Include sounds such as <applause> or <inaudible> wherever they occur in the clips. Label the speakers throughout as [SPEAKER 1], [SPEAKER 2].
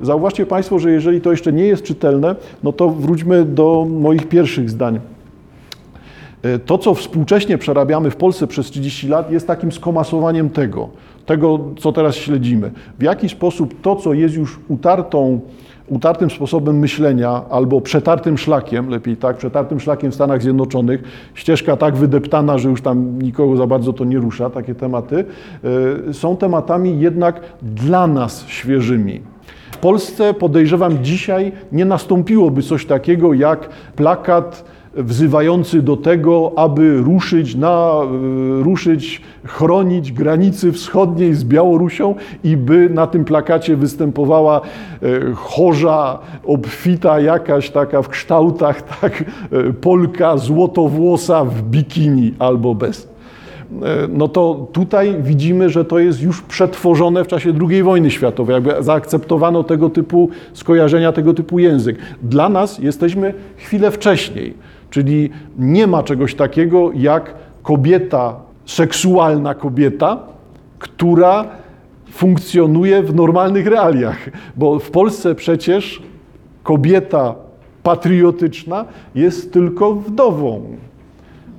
[SPEAKER 1] Zauważcie Państwo, że jeżeli to jeszcze nie jest czytelne, no to wróćmy do moich pierwszych zdań. E, to, co współcześnie przerabiamy w Polsce przez 30 lat, jest takim skomasowaniem tego, tego, co teraz śledzimy. W jaki sposób to, co jest już utartą, utartym sposobem myślenia albo przetartym szlakiem, lepiej tak, przetartym szlakiem w Stanach Zjednoczonych, ścieżka tak wydeptana, że już tam nikogo za bardzo to nie rusza, takie tematy, e, są tematami jednak dla nas świeżymi. W Polsce podejrzewam dzisiaj nie nastąpiłoby coś takiego jak plakat wzywający do tego, aby ruszyć, na, e, ruszyć, chronić granicy wschodniej z Białorusią i by na tym plakacie występowała e, chorza, obfita jakaś taka w kształtach, <laughs> tak, e, Polka złotowłosa w bikini albo bez no to tutaj widzimy, że to jest już przetworzone w czasie II wojny światowej, jakby zaakceptowano tego typu skojarzenia, tego typu język. Dla nas jesteśmy chwilę wcześniej. Czyli nie ma czegoś takiego jak kobieta, seksualna kobieta, która funkcjonuje w normalnych realiach. Bo w Polsce przecież kobieta patriotyczna jest tylko wdową.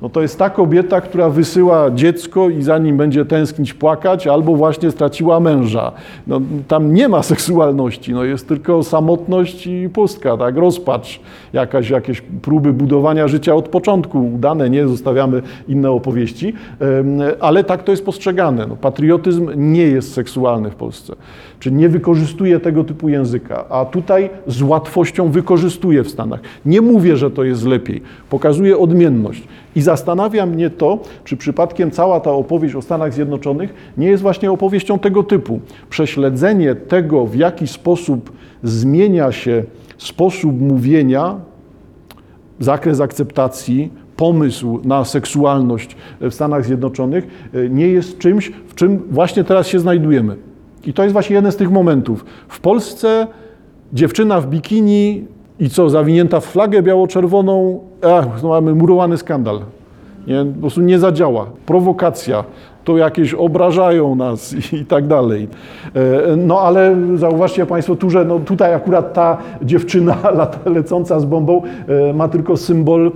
[SPEAKER 1] No to jest ta kobieta, która wysyła dziecko i za nim będzie tęsknić, płakać, albo właśnie straciła męża. No, tam nie ma <laughs> seksualności, no jest tylko samotność i pustka, tak, rozpacz, jakaś, jakieś próby budowania życia od początku, udane, nie, zostawiamy inne opowieści, ale tak to jest postrzegane. No, patriotyzm nie jest seksualny w Polsce, czy nie wykorzystuje tego typu języka, a tutaj z łatwością wykorzystuje w Stanach. Nie mówię, że to jest lepiej, pokazuje odmienność. I zastanawia mnie to, czy przypadkiem cała ta opowieść o Stanach Zjednoczonych nie jest właśnie opowieścią tego typu. Prześledzenie tego, w jaki sposób zmienia się sposób mówienia, zakres akceptacji, pomysł na seksualność w Stanach Zjednoczonych e, nie jest czymś, w czym właśnie teraz się znajdujemy. I to jest właśnie jeden z tych momentów. W Polsce dziewczyna w bikini i co, zawinięta w flagę biało-czerwoną, ach, no mamy murowany skandal. Nie, po prostu nie zadziała. Prowokacja, to jakieś obrażają nas <laughs> i, tak dalej. E, no ale zauważcie Państwo tu, że no, tutaj akurat ta dziewczyna <laughs> lecąca z bombą e, ma tylko symbol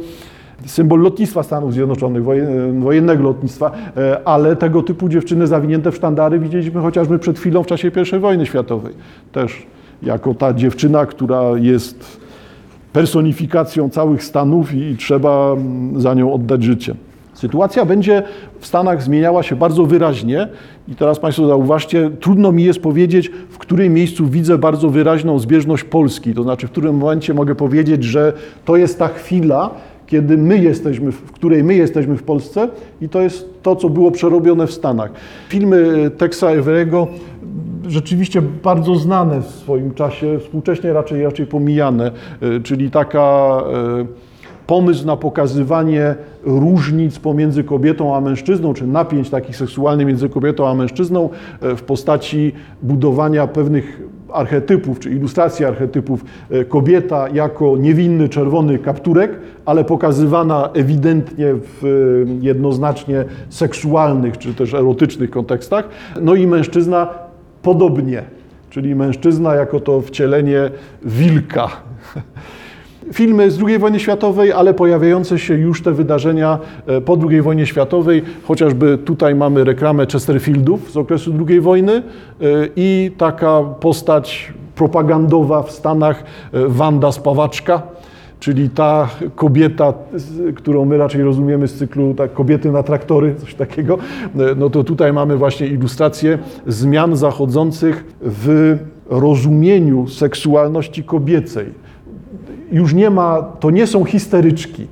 [SPEAKER 1] symbol lotnictwa Stanów Zjednoczonych, wojennego lotnictwa, e, ale tego typu dziewczyny zawinięte w sztandary widzieliśmy chociażby przed chwilą w czasie I wojny światowej. Też jako ta dziewczyna, która jest personifikacją całych Stanów i trzeba mm, za nią oddać życie. Sytuacja będzie w Stanach zmieniała się bardzo wyraźnie i teraz Państwo zauważcie, trudno mi jest powiedzieć, w którym miejscu widzę bardzo wyraźną zbieżność Polski, to znaczy w którym momencie mogę powiedzieć, że to jest ta chwila, kiedy my jesteśmy, w której my jesteśmy w Polsce i to jest to, co było przerobione w Stanach. Filmy Texa Everego rzeczywiście bardzo znane w swoim czasie, współcześnie raczej, raczej pomijane, e, czyli taka e, pomysł na pokazywanie różnic pomiędzy kobietą a mężczyzną, czy napięć takich seksualnych między kobietą a mężczyzną e, w postaci budowania pewnych archetypów, czy ilustracji archetypów. Kobieta jako niewinny czerwony kapturek, ale pokazywana ewidentnie w jednoznacznie seksualnych, czy też erotycznych kontekstach. No i mężczyzna podobnie, czyli mężczyzna jako to wcielenie wilka. Filmy z II wojny światowej, ale pojawiające się już te wydarzenia e, po II wojnie światowej, chociażby tutaj mamy reklamę Chesterfieldów z okresu II wojny e, i taka postać propagandowa w Stanach, e, Wanda Spawaczka, czyli ta kobieta, którą my raczej rozumiemy z cyklu tak, kobiety na traktory, coś takiego, no to tutaj mamy właśnie ilustrację zmian zachodzących w rozumieniu seksualności kobiecej. Już nie ma, to nie są histeryczki.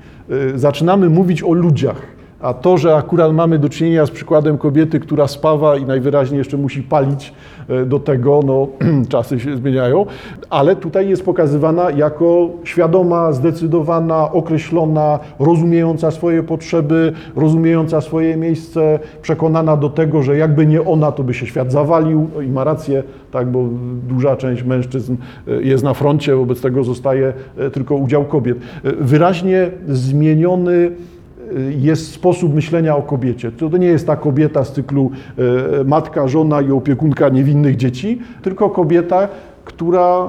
[SPEAKER 1] Zaczynamy mówić o ludziach a to, że akurat mamy do czynienia z przykładem kobiety, która spawa i najwyraźniej jeszcze musi palić e, do tego, no <clears throat> czasy się zmieniają, ale tutaj jest pokazywana jako świadoma, zdecydowana, określona, rozumiejąca swoje potrzeby, rozumiejąca swoje miejsce, przekonana do tego, że jakby nie ona, to by się świat zawalił no i ma rację, tak, bo duża część mężczyzn e, jest na froncie, wobec tego zostaje e, tylko udział kobiet. Wyraźnie zmieniony jest sposób myślenia o kobiecie. To nie jest ta kobieta z cyklu e, matka, żona i opiekunka niewinnych dzieci, tylko kobieta, która,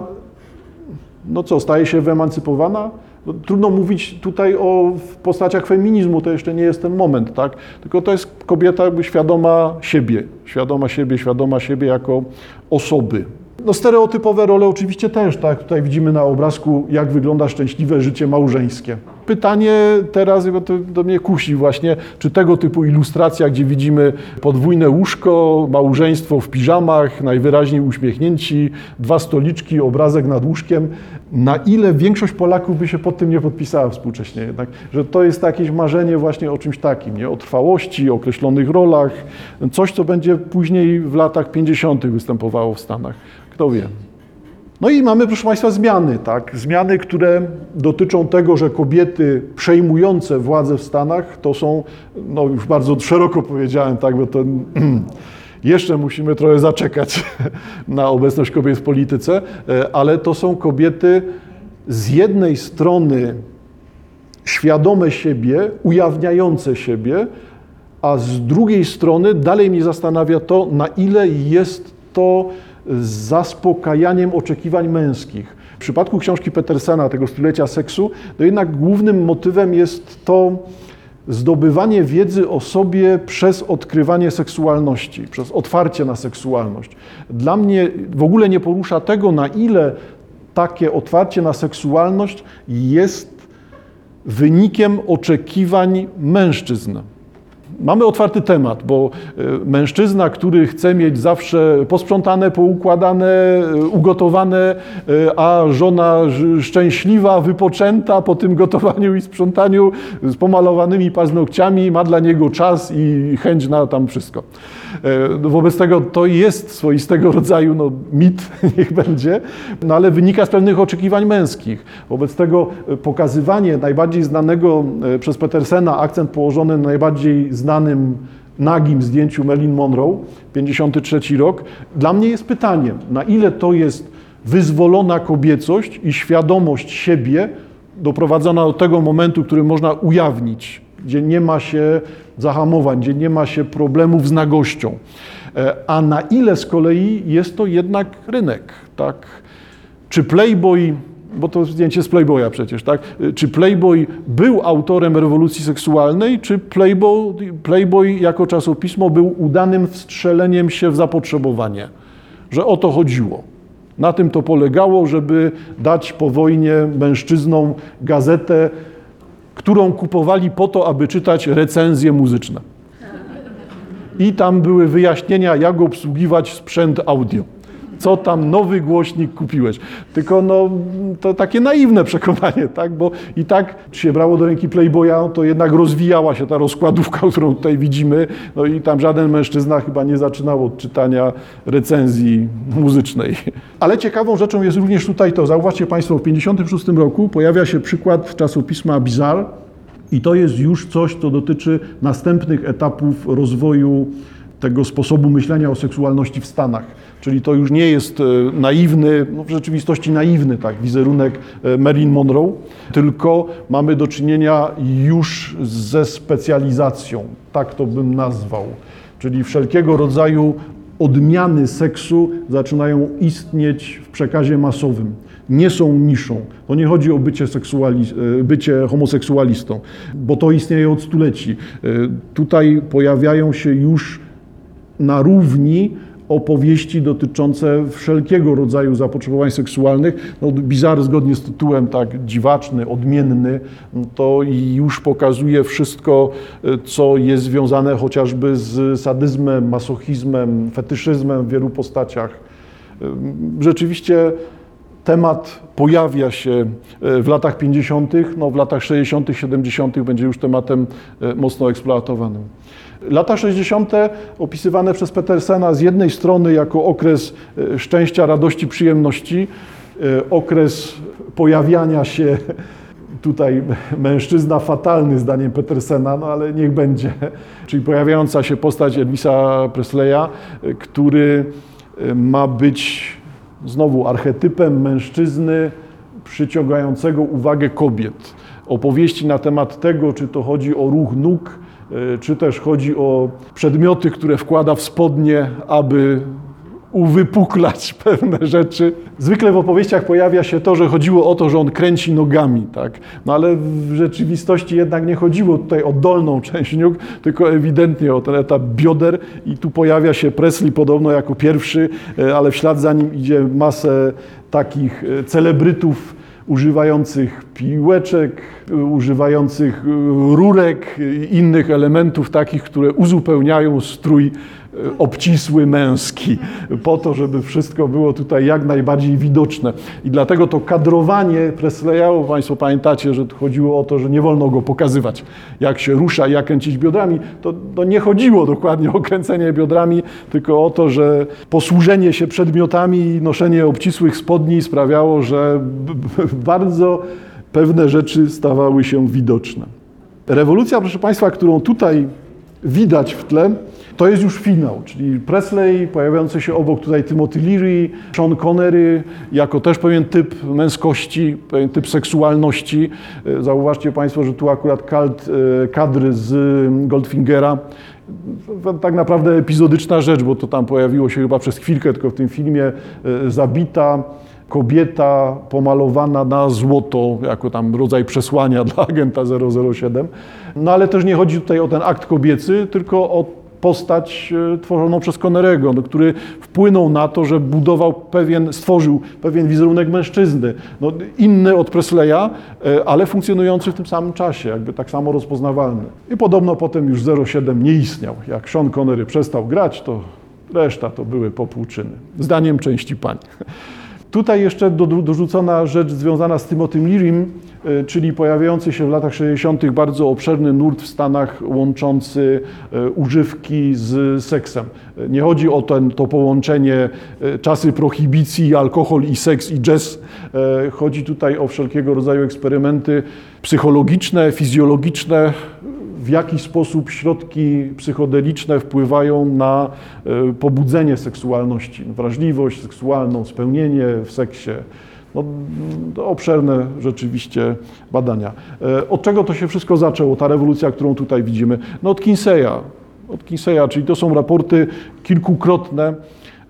[SPEAKER 1] no co, staje się wyemancypowana? No, trudno mówić tutaj o postaciach feminizmu, to jeszcze nie jest ten moment, tak? Tylko to jest kobieta jakby świadoma siebie, świadoma siebie, świadoma siebie jako osoby. No stereotypowe role oczywiście też, tak? Tutaj widzimy na obrazku, jak wygląda szczęśliwe życie małżeńskie. Pytanie teraz, bo to do mnie kusi właśnie, czy tego typu ilustracja, gdzie widzimy podwójne łóżko, małżeństwo w piżamach, najwyraźniej uśmiechnięci, dwa stoliczki, obrazek nad łóżkiem, na ile większość Polaków by się pod tym nie podpisała współcześnie jednak, że to jest jakieś marzenie właśnie o czymś takim, nie? o trwałości, o określonych rolach, coś, co będzie później w latach 50. występowało w Stanach. Kto wie. No i mamy, proszę Państwa, zmiany, tak? Zmiany, które dotyczą tego, że kobiety przejmujące władzę w Stanach to są, no już bardzo szeroko powiedziałem, tak, bo to <clears throat> jeszcze musimy trochę zaczekać <laughs> na obecność kobiet w polityce, e, ale to są kobiety z jednej strony świadome siebie, ujawniające siebie, a z drugiej strony dalej mnie zastanawia to, na ile jest to zaspokajaniem oczekiwań męskich. W przypadku książki Petersena, tego stulecia seksu, to jednak głównym motywem jest to zdobywanie wiedzy o sobie przez odkrywanie seksualności, przez otwarcie na seksualność. Dla mnie w ogóle nie porusza tego, na ile takie otwarcie na seksualność jest wynikiem oczekiwań mężczyzn. Mamy otwarty temat, bo e, mężczyzna, który chce mieć zawsze posprzątane, poukładane, e, ugotowane, e, a żona szczęśliwa, wypoczęta po tym gotowaniu i sprzątaniu z pomalowanymi paznokciami, ma dla niego czas i chęć na tam wszystko. Wobec tego to jest swoistego rodzaju no, mit, <laughs> niech będzie, no ale wynika z pewnych oczekiwań męskich. Wobec tego pokazywanie najbardziej znanego przez Petersena, akcent położony na najbardziej znanym znanym nagim zdjęciu Marilyn Monroe, 53 rok, dla mnie jest pytaniem, na ile to jest wyzwolona kobiecość i świadomość siebie doprowadzona do tego momentu, który można ujawnić, gdzie nie ma się zahamowań, gdzie nie ma się problemów z nagością. E, a na ile z kolei jest to jednak rynek, tak? Czy Playboy bo to zdjęcie z Playboya przecież, tak? Czy Playboy był autorem rewolucji seksualnej, czy Playboy, Playboy jako czasopismo był udanym wstrzeleniem się w zapotrzebowanie? Że o to chodziło. Na tym to polegało, żeby dać po wojnie mężczyznom gazetę, którą kupowali po to, aby czytać recenzje muzyczne. I tam były wyjaśnienia, jak obsługiwać sprzęt audio co tam nowy głośnik kupiłeś. Tylko no, to takie naiwne przekonanie, tak? bo i tak czy się brało do ręki Playboya, to jednak rozwijała się ta rozkładówka, <laughs> którą tutaj widzimy, no i tam żaden mężczyzna chyba nie zaczynał od czytania recenzji muzycznej. <laughs> Ale ciekawą rzeczą jest również tutaj to, zauważcie Państwo, w 1956 roku pojawia się przykład czasopisma Bizarre i to jest już coś, co dotyczy następnych etapów rozwoju tego sposobu myślenia o seksualności w Stanach. Czyli to już nie jest e, naiwny, no w rzeczywistości naiwny tak, wizerunek e, Marilyn Monroe, tylko mamy do czynienia już ze specjalizacją, tak to bym nazwał. Czyli wszelkiego rodzaju odmiany seksu zaczynają istnieć w przekazie masowym. Nie są niszą. To nie chodzi o bycie, e, bycie homoseksualistą, bo to istnieje od stuleci. Tutaj pojawiają się już na równi opowieści dotyczące wszelkiego rodzaju zapotrzebowań seksualnych. No, Bizar zgodnie z tytułem tak dziwaczny, odmienny, to już pokazuje wszystko, co jest związane chociażby z sadyzmem, masochizmem, fetyszyzmem w wielu postaciach. Rzeczywiście temat pojawia się w latach 50., no w latach 60., 70. będzie już tematem mocno eksploatowanym. Lata 60. opisywane przez Petersena z jednej strony jako okres e, szczęścia, radości, przyjemności, e, okres pojawiania się <laughs> tutaj mężczyzna fatalny zdaniem Petersena, no ale niech będzie, czyli pojawiająca się postać Elvisa Presleya, e, który ma być znowu archetypem mężczyzny przyciągającego uwagę kobiet. Opowieści na temat tego, czy to chodzi o ruch nóg, E, czy też chodzi o przedmioty, które wkłada w spodnie, aby uwypuklać <laughs> pewne rzeczy. Zwykle w opowieściach pojawia się to, że chodziło o to, że on kręci nogami, tak? No ale w rzeczywistości jednak nie chodziło tutaj o dolną <laughs> część nóg, tylko ewidentnie o ten etap bioder i tu pojawia się Presley podobno jako pierwszy, e, ale w ślad za nim idzie masę takich e, celebrytów używających piłeczek, używających rurek, innych elementów takich, które uzupełniają strój E, obcisły męski, po to, żeby wszystko było tutaj jak najbardziej widoczne. I dlatego to kadrowanie Presleya, Państwo pamiętacie, że chodziło o to, że nie wolno go pokazywać, jak się rusza, jak kręcić biodrami, to, to nie chodziło dokładnie o kręcenie biodrami, tylko o to, że posłużenie się przedmiotami i noszenie obcisłych spodni sprawiało, że bardzo pewne rzeczy stawały się widoczne. Rewolucja, proszę Państwa, którą tutaj widać w tle, to jest już finał, czyli Presley pojawiający się obok tutaj Timothy Leary, Sean Connery jako też pewien typ męskości, pewien typ seksualności. E, zauważcie Państwo, że tu akurat e, kadry z Goldfingera tak naprawdę epizodyczna rzecz, bo to tam pojawiło się chyba przez chwilkę tylko w tym filmie, e, zabita kobieta pomalowana na złoto, jako tam rodzaj przesłania <laughs> dla agenta 007. No ale też nie chodzi tutaj o ten akt kobiecy, tylko o postać e, tworzoną przez Connerego, no, który wpłynął na to, że budował pewien, stworzył pewien wizerunek mężczyzny, no, inny od Presleya, e, ale funkcjonujący w tym samym czasie, jakby tak samo rozpoznawalny. I podobno potem już 07 nie istniał. Jak Sean Connery przestał grać, to reszta to były popłuczyny. Zdaniem części pań. <laughs> Tutaj jeszcze dorzucona rzecz związana z Timotym Lirim, e, czyli pojawiający się w latach 60. bardzo obszerny nurt w Stanach łączący e, używki z seksem. E, nie chodzi o ten, to połączenie czasy prohibicji, alkohol i seks i jazz. Chodzi tutaj o wszelkiego rodzaju eksperymenty psychologiczne, fizjologiczne, w jaki sposób środki psychodeliczne wpływają na e, pobudzenie seksualności, wrażliwość seksualną, spełnienie w seksie. No, obszerne rzeczywiście badania. E, od czego to się wszystko zaczęło, ta rewolucja, którą tutaj widzimy? No od Kinseya. Od Kinseya, czyli to są raporty kilkukrotne.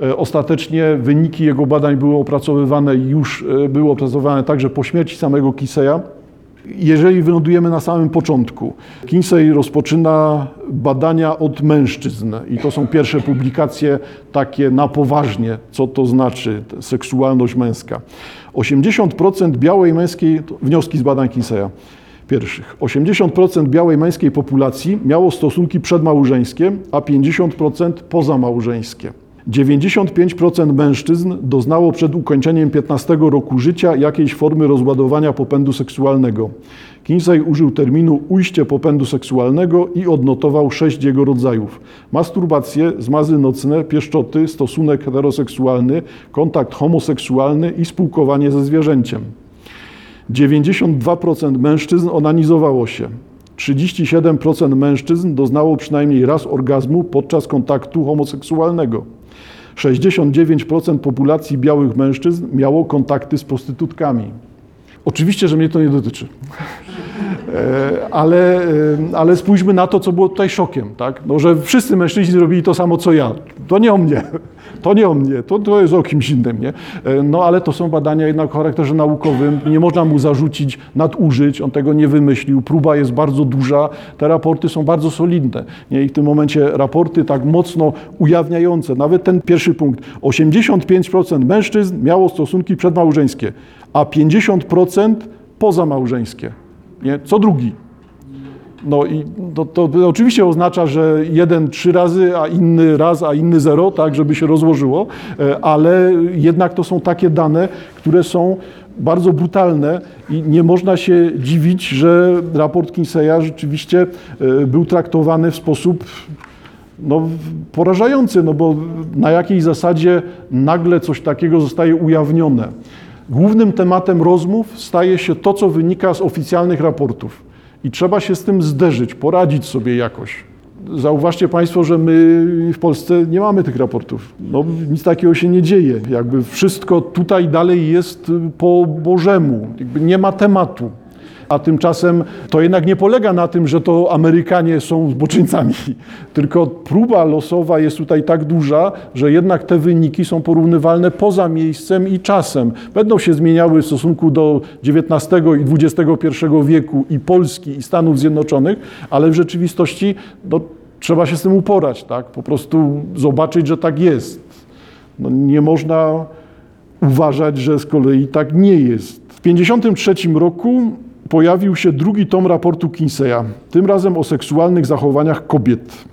[SPEAKER 1] E, ostatecznie wyniki jego badań były opracowywane już były opracowane także po śmierci samego Kinseya jeżeli wylądujemy na samym początku, Kinsey rozpoczyna badania od mężczyzn i to są pierwsze publikacje takie na poważnie, co to znaczy seksualność męska. 80% białej męskiej, wnioski z badań Kinseya pierwszych. 80% białej męskiej populacji miało stosunki przedmałżeńskie, a 50% pozamałżeńskie. 95% mężczyzn doznało przed ukończeniem 15 roku życia jakiejś formy rozładowania popędu seksualnego. Kinsey użył terminu ujście popędu seksualnego i odnotował sześć jego rodzajów. Masturbację, zmazy nocne, pieszczoty, stosunek heteroseksualny, kontakt homoseksualny i spółkowanie ze zwierzęciem. 92% mężczyzn onanizowało się. 37% mężczyzn doznało przynajmniej raz orgazmu podczas kontaktu homoseksualnego. 69% populacji białych mężczyzn miało kontakty z prostytutkami. Oczywiście, że mnie to nie dotyczy. E, ale, e, ale spójrzmy na to, co było tutaj szokiem, tak? No, że wszyscy mężczyźni robili to samo, co ja. To nie o mnie. <laughs> To nie o mnie, to, to jest o kimś innym, nie? E, no ale to są badania jednak o charakterze naukowym, nie można mu zarzucić nadużyć, on tego nie wymyślił, próba jest bardzo duża, te raporty są bardzo solidne, nie? I w tym momencie raporty tak mocno ujawniające, nawet ten pierwszy punkt, 85% mężczyzn miało stosunki przedmałżeńskie, a 50% pozamałżeńskie, nie? Co drugi. No i to, to, oczywiście oznacza, że jeden trzy razy, a inny raz, a inny zero, tak, żeby się rozłożyło, e, ale jednak to są takie dane, które są bardzo brutalne i nie można się dziwić, że raport Kinseya rzeczywiście e, był traktowany w sposób no, porażający, no bo na jakiej zasadzie nagle coś takiego zostaje ujawnione. Głównym tematem rozmów staje się to, co wynika z oficjalnych raportów. I trzeba się z tym zderzyć, poradzić sobie jakoś. Zauważcie Państwo, że my w Polsce nie mamy tych raportów. No, nic takiego się nie dzieje. Jakby wszystko tutaj dalej jest po Bożemu. Jakby nie ma tematu. A tymczasem to jednak nie polega na tym, że to Amerykanie są zboczyńcami, <laughs> tylko próba losowa jest tutaj tak duża, że jednak te wyniki są porównywalne poza miejscem i czasem. Będą się zmieniały w stosunku do XIX i XXI wieku i Polski i Stanów Zjednoczonych, ale w rzeczywistości no, trzeba się z tym uporać, tak? po prostu zobaczyć, że tak jest. No, nie można uważać, że z kolei tak nie jest. W 1953 roku pojawił się drugi tom raportu Kinseya, tym razem o seksualnych zachowaniach kobiet.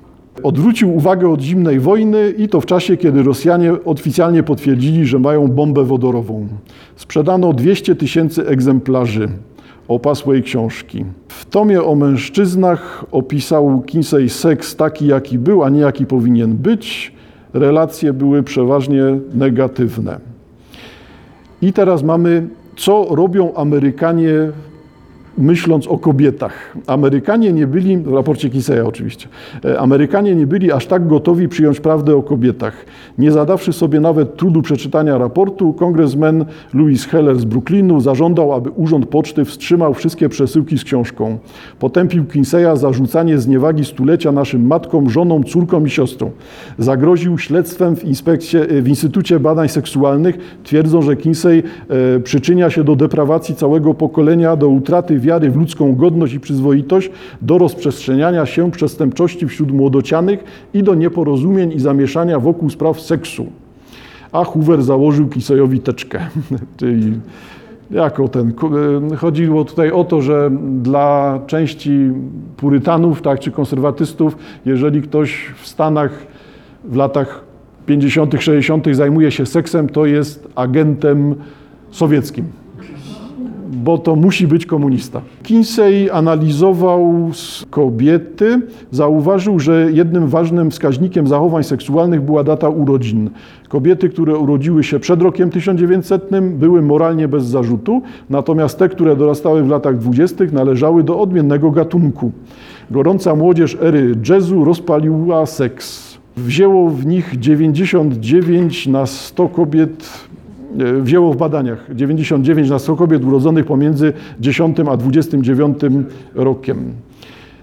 [SPEAKER 1] Odwrócił uwagę od zimnej wojny i to w czasie, kiedy Rosjanie oficjalnie potwierdzili, że mają bombę wodorową. Sprzedano 200 tysięcy egzemplarzy opasłej książki. W tomie o mężczyznach opisał Kinsey seks taki, jaki był, a nie jaki powinien być. Relacje były przeważnie negatywne. I teraz mamy, co robią Amerykanie myśląc o kobietach. Amerykanie nie byli, w raporcie Kinseya oczywiście, e, Amerykanie nie byli aż tak gotowi przyjąć prawdę o kobietach. Nie zadawszy sobie nawet trudu przeczytania raportu, kongresmen Louis Heller z Brooklynu zażądał, aby Urząd Poczty wstrzymał wszystkie przesyłki z książką. Potępił Kinseya za rzucanie zniewagi stulecia naszym matkom, żonom, córkom i siostrom. Zagroził śledztwem w, inspekcie, w Instytucie Badań Seksualnych, twierdzą, że Kinsey e, przyczynia się do deprawacji całego pokolenia, do utraty wiary w ludzką godność i przyzwoitość, do rozprzestrzeniania się przestępczości wśród młodocianych i do nieporozumień i zamieszania wokół spraw seksu. A Hoover założył Kisejowi teczkę. <laughs> Czyli jako ten. E, chodziło tutaj o to, że dla części purytanów tak, czy konserwatystów, jeżeli ktoś w Stanach w latach 50., 60. zajmuje się seksem, to jest agentem sowieckim bo to musi być komunista. Kinsey analizował kobiety, zauważył, że jednym ważnym wskaźnikiem zachowań seksualnych była data urodzin. Kobiety, które urodziły się przed rokiem 1900 były moralnie bez zarzutu, natomiast te, które dorastały w latach 20. należały do odmiennego gatunku. Gorąca młodzież ery jazzu rozpaliła seks. Wzięło w nich 99 na 100 kobiet wzięło w badaniach 99 na 100 kobiet urodzonych pomiędzy 10 a 29 rokiem.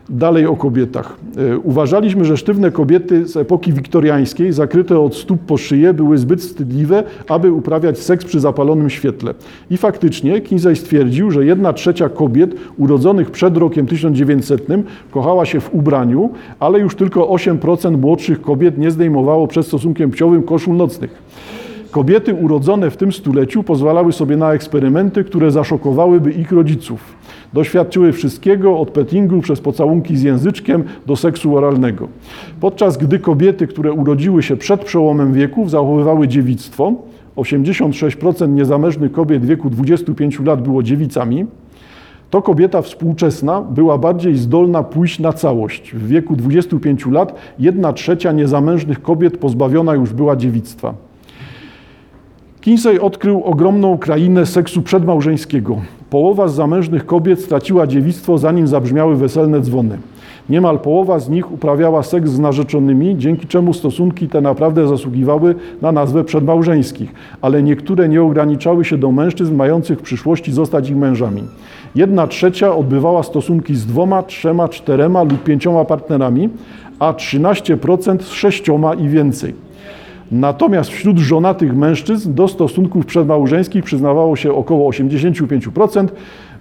[SPEAKER 1] Dalej o kobietach. E, uważaliśmy, że sztywne kobiety z epoki wiktoriańskiej, zakryte od stóp po szyję, były zbyt wstydliwe, aby uprawiać seks przy zapalonym świetle. I faktycznie Kinsey stwierdził, że jedna trzecia kobiet urodzonych przed rokiem 1900 kochała się w ubraniu, ale już tylko 8% młodszych kobiet nie zdejmowało przed stosunkiem płciowym koszul nocnych. Kobiety urodzone w tym stuleciu pozwalały sobie na eksperymenty, które zaszokowałyby ich rodziców. Doświadczyły wszystkiego od pettingu przez pocałunki z języczkiem do seksu oralnego. Podczas gdy kobiety, które urodziły się przed przełomem wieków, zachowywały dziewictwo, 86% niezamężnych kobiet wieku 25 lat było dziewicami, to kobieta współczesna była bardziej zdolna pójść na całość. W wieku 25 lat jedna trzecia niezamężnych kobiet pozbawiona już była dziewictwa. Kinsey odkrył ogromną krainę seksu przedmałżeńskiego. Połowa z zamężnych kobiet straciła dziewictwo, zanim zabrzmiały weselne dzwony. Niemal połowa z nich uprawiała seks z narzeczonymi, dzięki czemu stosunki te naprawdę zasługiwały na nazwę przedmałżeńskich, ale niektóre nie ograniczały się do mężczyzn mających w przyszłości zostać ich mężami. Jedna trzecia odbywała stosunki z dwoma, trzema, czterema lub pięcioma partnerami, a 13% z sześcioma i więcej. Natomiast wśród żonatych mężczyzn do stosunków przedmałżeńskich przyznawało się około 85%.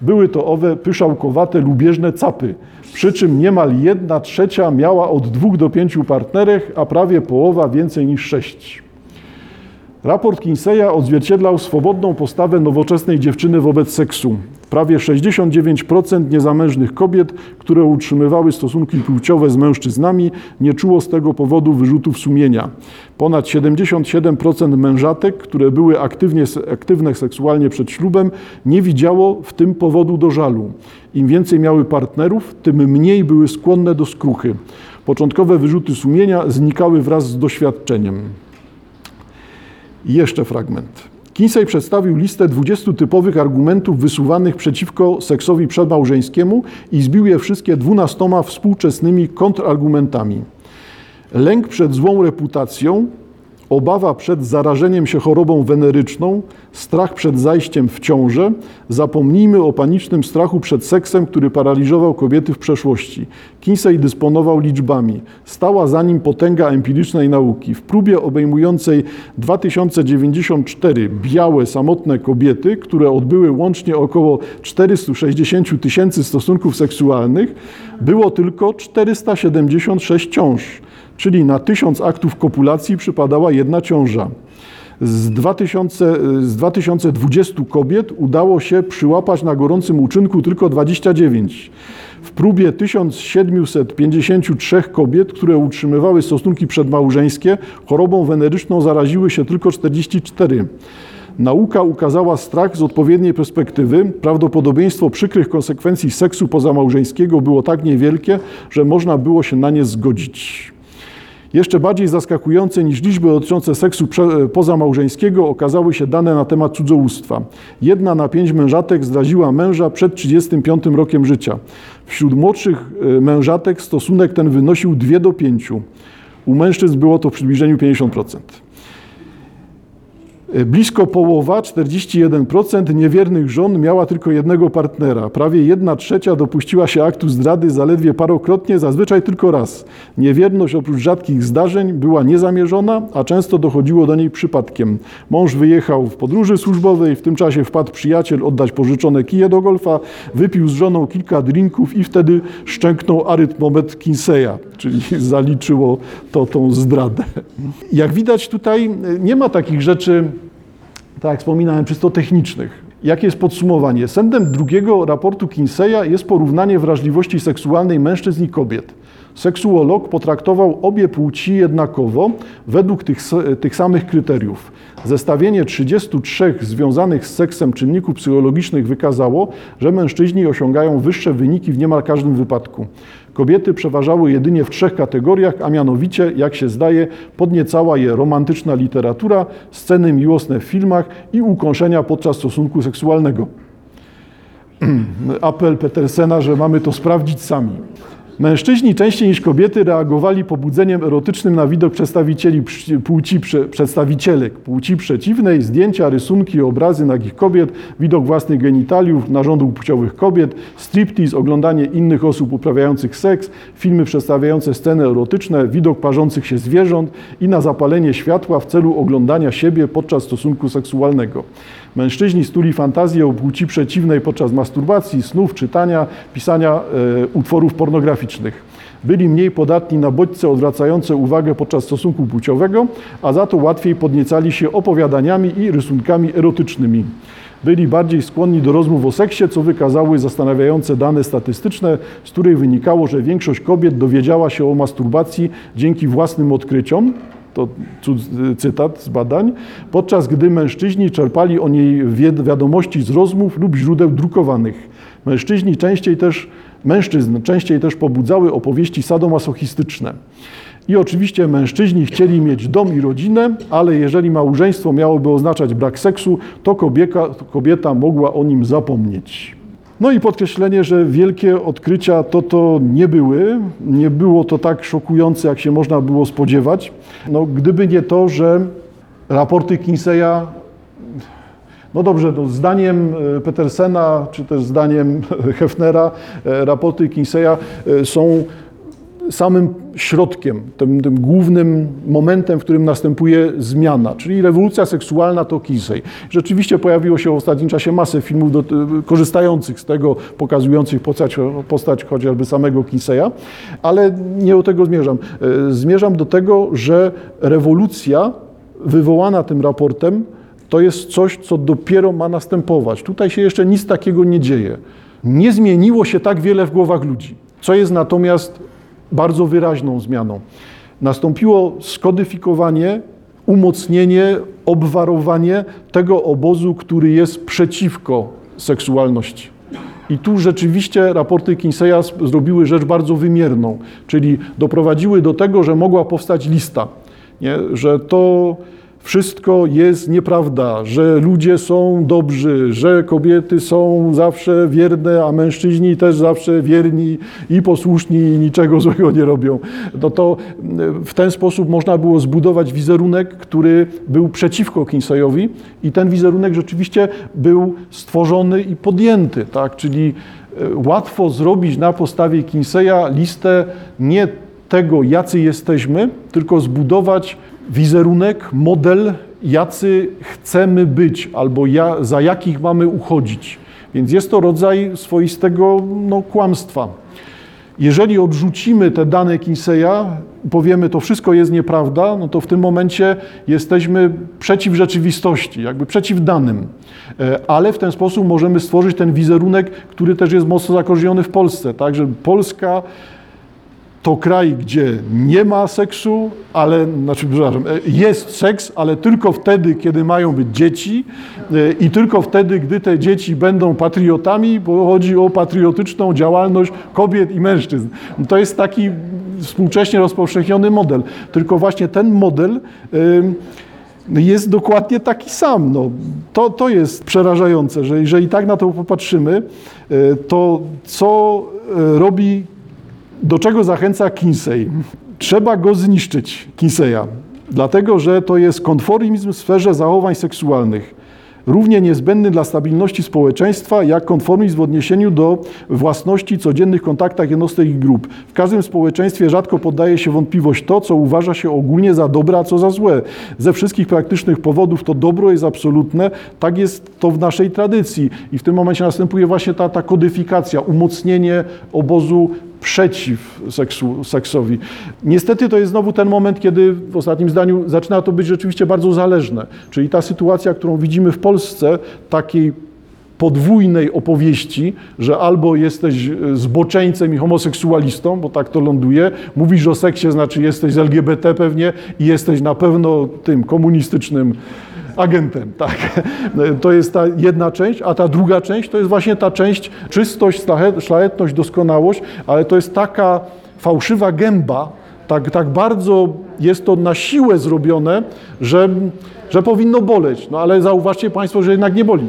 [SPEAKER 1] Były to owe pyszałkowate, lubieżne capy. Przy czym niemal jedna trzecia miała od dwóch do pięciu partnerek, a prawie połowa więcej niż sześć. Raport Kinseya odzwierciedlał swobodną postawę nowoczesnej dziewczyny wobec seksu. Prawie 69% niezamężnych kobiet, które utrzymywały stosunki płciowe z mężczyznami, nie czuło z tego powodu wyrzutów sumienia. Ponad 77% mężatek, które były aktywnie, aktywne seksualnie przed ślubem, nie widziało w tym powodu do żalu. Im więcej miały partnerów, tym mniej były skłonne do skruchy. Początkowe wyrzuty sumienia znikały wraz z doświadczeniem. I jeszcze fragment. Kinsey przedstawił listę 20 typowych argumentów wysuwanych przeciwko seksowi przedmałżeńskiemu i zbił je wszystkie dwunastoma współczesnymi kontrargumentami. Lęk przed złą reputacją, obawa przed zarażeniem się chorobą weneryczną, strach przed zajściem w ciążę, zapomnijmy o panicznym strachu przed seksem, który paraliżował kobiety w przeszłości. Kinsey dysponował liczbami. Stała za nim potęga empirycznej nauki. W próbie obejmującej 2094 białe, samotne kobiety, które odbyły łącznie około 460 tysięcy stosunków seksualnych, było tylko 476 ciąż, czyli na 1000 aktów kopulacji przypadała jedna ciąża. Z, 2000, z 2020 kobiet udało się przyłapać na gorącym uczynku tylko 29. W próbie 1753 kobiet, które utrzymywały stosunki przedmałżeńskie, chorobą weneryczną zaraziły się tylko 44. Nauka ukazała strach z odpowiedniej perspektywy. Prawdopodobieństwo przykrych konsekwencji seksu pozamałżeńskiego było tak niewielkie, że można było się na nie zgodzić. Jeszcze bardziej zaskakujące niż liczby dotyczące seksu pozamałżeńskiego okazały się dane na temat cudzołóstwa. Jedna na pięć mężatek zdradziła męża przed 35 rokiem życia. Wśród młodszych e, mężatek stosunek ten wynosił 2 do 5. U mężczyzn było to w przybliżeniu 50%. Blisko połowa, 41% niewiernych żon miała tylko jednego partnera. Prawie jedna trzecia dopuściła się aktu zdrady zaledwie parokrotnie, zazwyczaj tylko raz. Niewierność oprócz rzadkich zdarzeń była niezamierzona, a często dochodziło do niej przypadkiem. Mąż wyjechał w podróży służbowej, w tym czasie wpadł przyjaciel oddać pożyczone kije do golfa, wypił z żoną kilka drinków i wtedy szczęknął arytmometr Kinseya, czyli <laughs> zaliczyło to tą zdradę. Jak widać tutaj nie ma takich rzeczy tak jak wspominałem, czysto technicznych. Jakie jest podsumowanie? Sędem drugiego raportu Kinseya jest porównanie wrażliwości seksualnej mężczyzn i kobiet. Seksuolog potraktował obie płci jednakowo według tych, tych samych kryteriów. Zestawienie 33 związanych z seksem czynników psychologicznych wykazało, że mężczyźni osiągają wyższe wyniki w niemal każdym wypadku. Kobiety przeważały jedynie w trzech kategoriach, a mianowicie, jak się zdaje, podniecała je romantyczna literatura, sceny miłosne w filmach i ukąszenia podczas stosunku seksualnego. <clears throat> Apel Petersena, że mamy to sprawdzić sami. Mężczyźni częściej niż kobiety reagowali pobudzeniem erotycznym na widok przedstawicieli płci, przedstawicielek płci przeciwnej, zdjęcia, rysunki, obrazy nagich kobiet, widok własnych genitaliów, narządów płciowych kobiet, striptease, oglądanie innych osób uprawiających seks, filmy przedstawiające sceny erotyczne, widok parzących się zwierząt i na zapalenie światła w celu oglądania siebie podczas stosunku seksualnego. Mężczyźni stuli fantazję o płci przeciwnej podczas masturbacji, snów, czytania, pisania e, utworów pornograficznych. Byli mniej podatni na bodźce odwracające uwagę podczas stosunku płciowego, a za to łatwiej podniecali się opowiadaniami i rysunkami erotycznymi. Byli bardziej skłonni do rozmów o seksie, co wykazały zastanawiające dane statystyczne, z których wynikało, że większość kobiet dowiedziała się o masturbacji dzięki własnym odkryciom, to cytat z badań, podczas gdy mężczyźni czerpali o niej wiadomości z rozmów lub źródeł drukowanych. Mężczyźni częściej też, mężczyzn częściej też pobudzały opowieści sadomasochistyczne. I oczywiście mężczyźni chcieli mieć dom i rodzinę, ale jeżeli małżeństwo miałoby oznaczać brak seksu, to kobieta, kobieta mogła o nim zapomnieć. No i podkreślenie, że wielkie odkrycia to to nie były. Nie było to tak szokujące, jak się można było spodziewać. No, gdyby nie to, że raporty Kinseya, no dobrze, no zdaniem e, Petersena, czy też zdaniem <laughs> Hefnera, e, raporty Kinseya e, są samym środkiem, tym, tym, głównym momentem, w którym następuje zmiana, czyli rewolucja seksualna to Kinsey. Rzeczywiście pojawiło się w ostatnim czasie masę filmów do, korzystających z tego, pokazujących postać, postać chociażby samego Kinseya, ale nie do tego zmierzam. E, zmierzam do tego, że rewolucja wywołana tym raportem to jest coś, co dopiero ma następować. Tutaj się jeszcze nic takiego nie dzieje. Nie zmieniło się tak wiele w głowach ludzi, co jest natomiast bardzo wyraźną zmianą. Nastąpiło skodyfikowanie, umocnienie, obwarowanie tego obozu, który jest przeciwko seksualności. I tu rzeczywiście raporty Kinseya zrobiły rzecz bardzo wymierną, czyli doprowadziły do tego, że mogła powstać lista, nie? że to wszystko jest nieprawda, że ludzie są dobrzy, że kobiety są zawsze wierne, a mężczyźni też zawsze wierni i posłuszni i niczego <laughs> złego nie robią. No to w ten sposób można było zbudować wizerunek, który był przeciwko Kinseyowi i ten wizerunek rzeczywiście był stworzony i podjęty, tak? Czyli łatwo zrobić na podstawie Kinseya listę nie tego, jacy jesteśmy, tylko zbudować wizerunek, model, jacy chcemy być albo ja, za jakich mamy uchodzić. Więc jest to rodzaj swoistego no, kłamstwa. Jeżeli odrzucimy te dane Kinseya, powiemy, to wszystko jest nieprawda, no to w tym momencie jesteśmy przeciw rzeczywistości, jakby przeciw danym. Ale w ten sposób możemy stworzyć ten wizerunek, który też jest mocno zakorzeniony w Polsce. Tak, że Polska to kraj, gdzie nie ma seksu, ale, znaczy, przepraszam, jest seks, ale tylko wtedy, kiedy mają być dzieci i tylko wtedy, gdy te dzieci będą patriotami, bo chodzi o patriotyczną działalność kobiet i mężczyzn. To jest taki współcześnie rozpowszechniony model. Tylko właśnie ten model jest dokładnie taki sam. No, to, to jest przerażające, że jeżeli tak na to popatrzymy, to co robi do czego zachęca Kinsey? Trzeba go zniszczyć, Kinseya, dlatego że to jest konformizm w sferze zachowań seksualnych. Równie niezbędny dla stabilności społeczeństwa, jak konformizm w odniesieniu do własności, codziennych kontaktach jednostek i grup. W każdym społeczeństwie rzadko poddaje się wątpliwość to, co uważa się ogólnie za dobre, a co za złe. Ze wszystkich praktycznych powodów to dobro jest absolutne. Tak jest to w naszej tradycji. I w tym momencie następuje właśnie ta, ta kodyfikacja, umocnienie obozu przeciw seksu, seksowi. Niestety to jest znowu ten moment, kiedy w ostatnim zdaniu zaczyna to być rzeczywiście bardzo zależne. Czyli ta sytuacja, którą widzimy w Polsce, takiej podwójnej opowieści, że albo jesteś zboczeńcem i homoseksualistą, bo tak to ląduje, mówisz o seksie, znaczy jesteś z LGBT pewnie i jesteś na pewno tym komunistycznym agentem, tak. To jest ta jedna część, a ta druga część to jest właśnie ta część czystość, szlachetność, doskonałość, ale to jest taka fałszywa gęba, tak, tak bardzo jest to na siłę zrobione, że, że powinno boleć. No ale zauważcie Państwo, że jednak nie boli.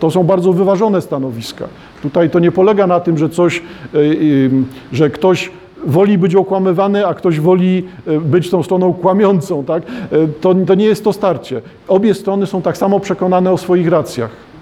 [SPEAKER 1] To są bardzo wyważone stanowiska. Tutaj to nie polega na tym, że coś, że ktoś woli być okłamywany, a ktoś woli e, być tą stroną kłamiącą. Tak? E, to, to nie jest to starcie. Obie strony są tak samo przekonane o swoich racjach.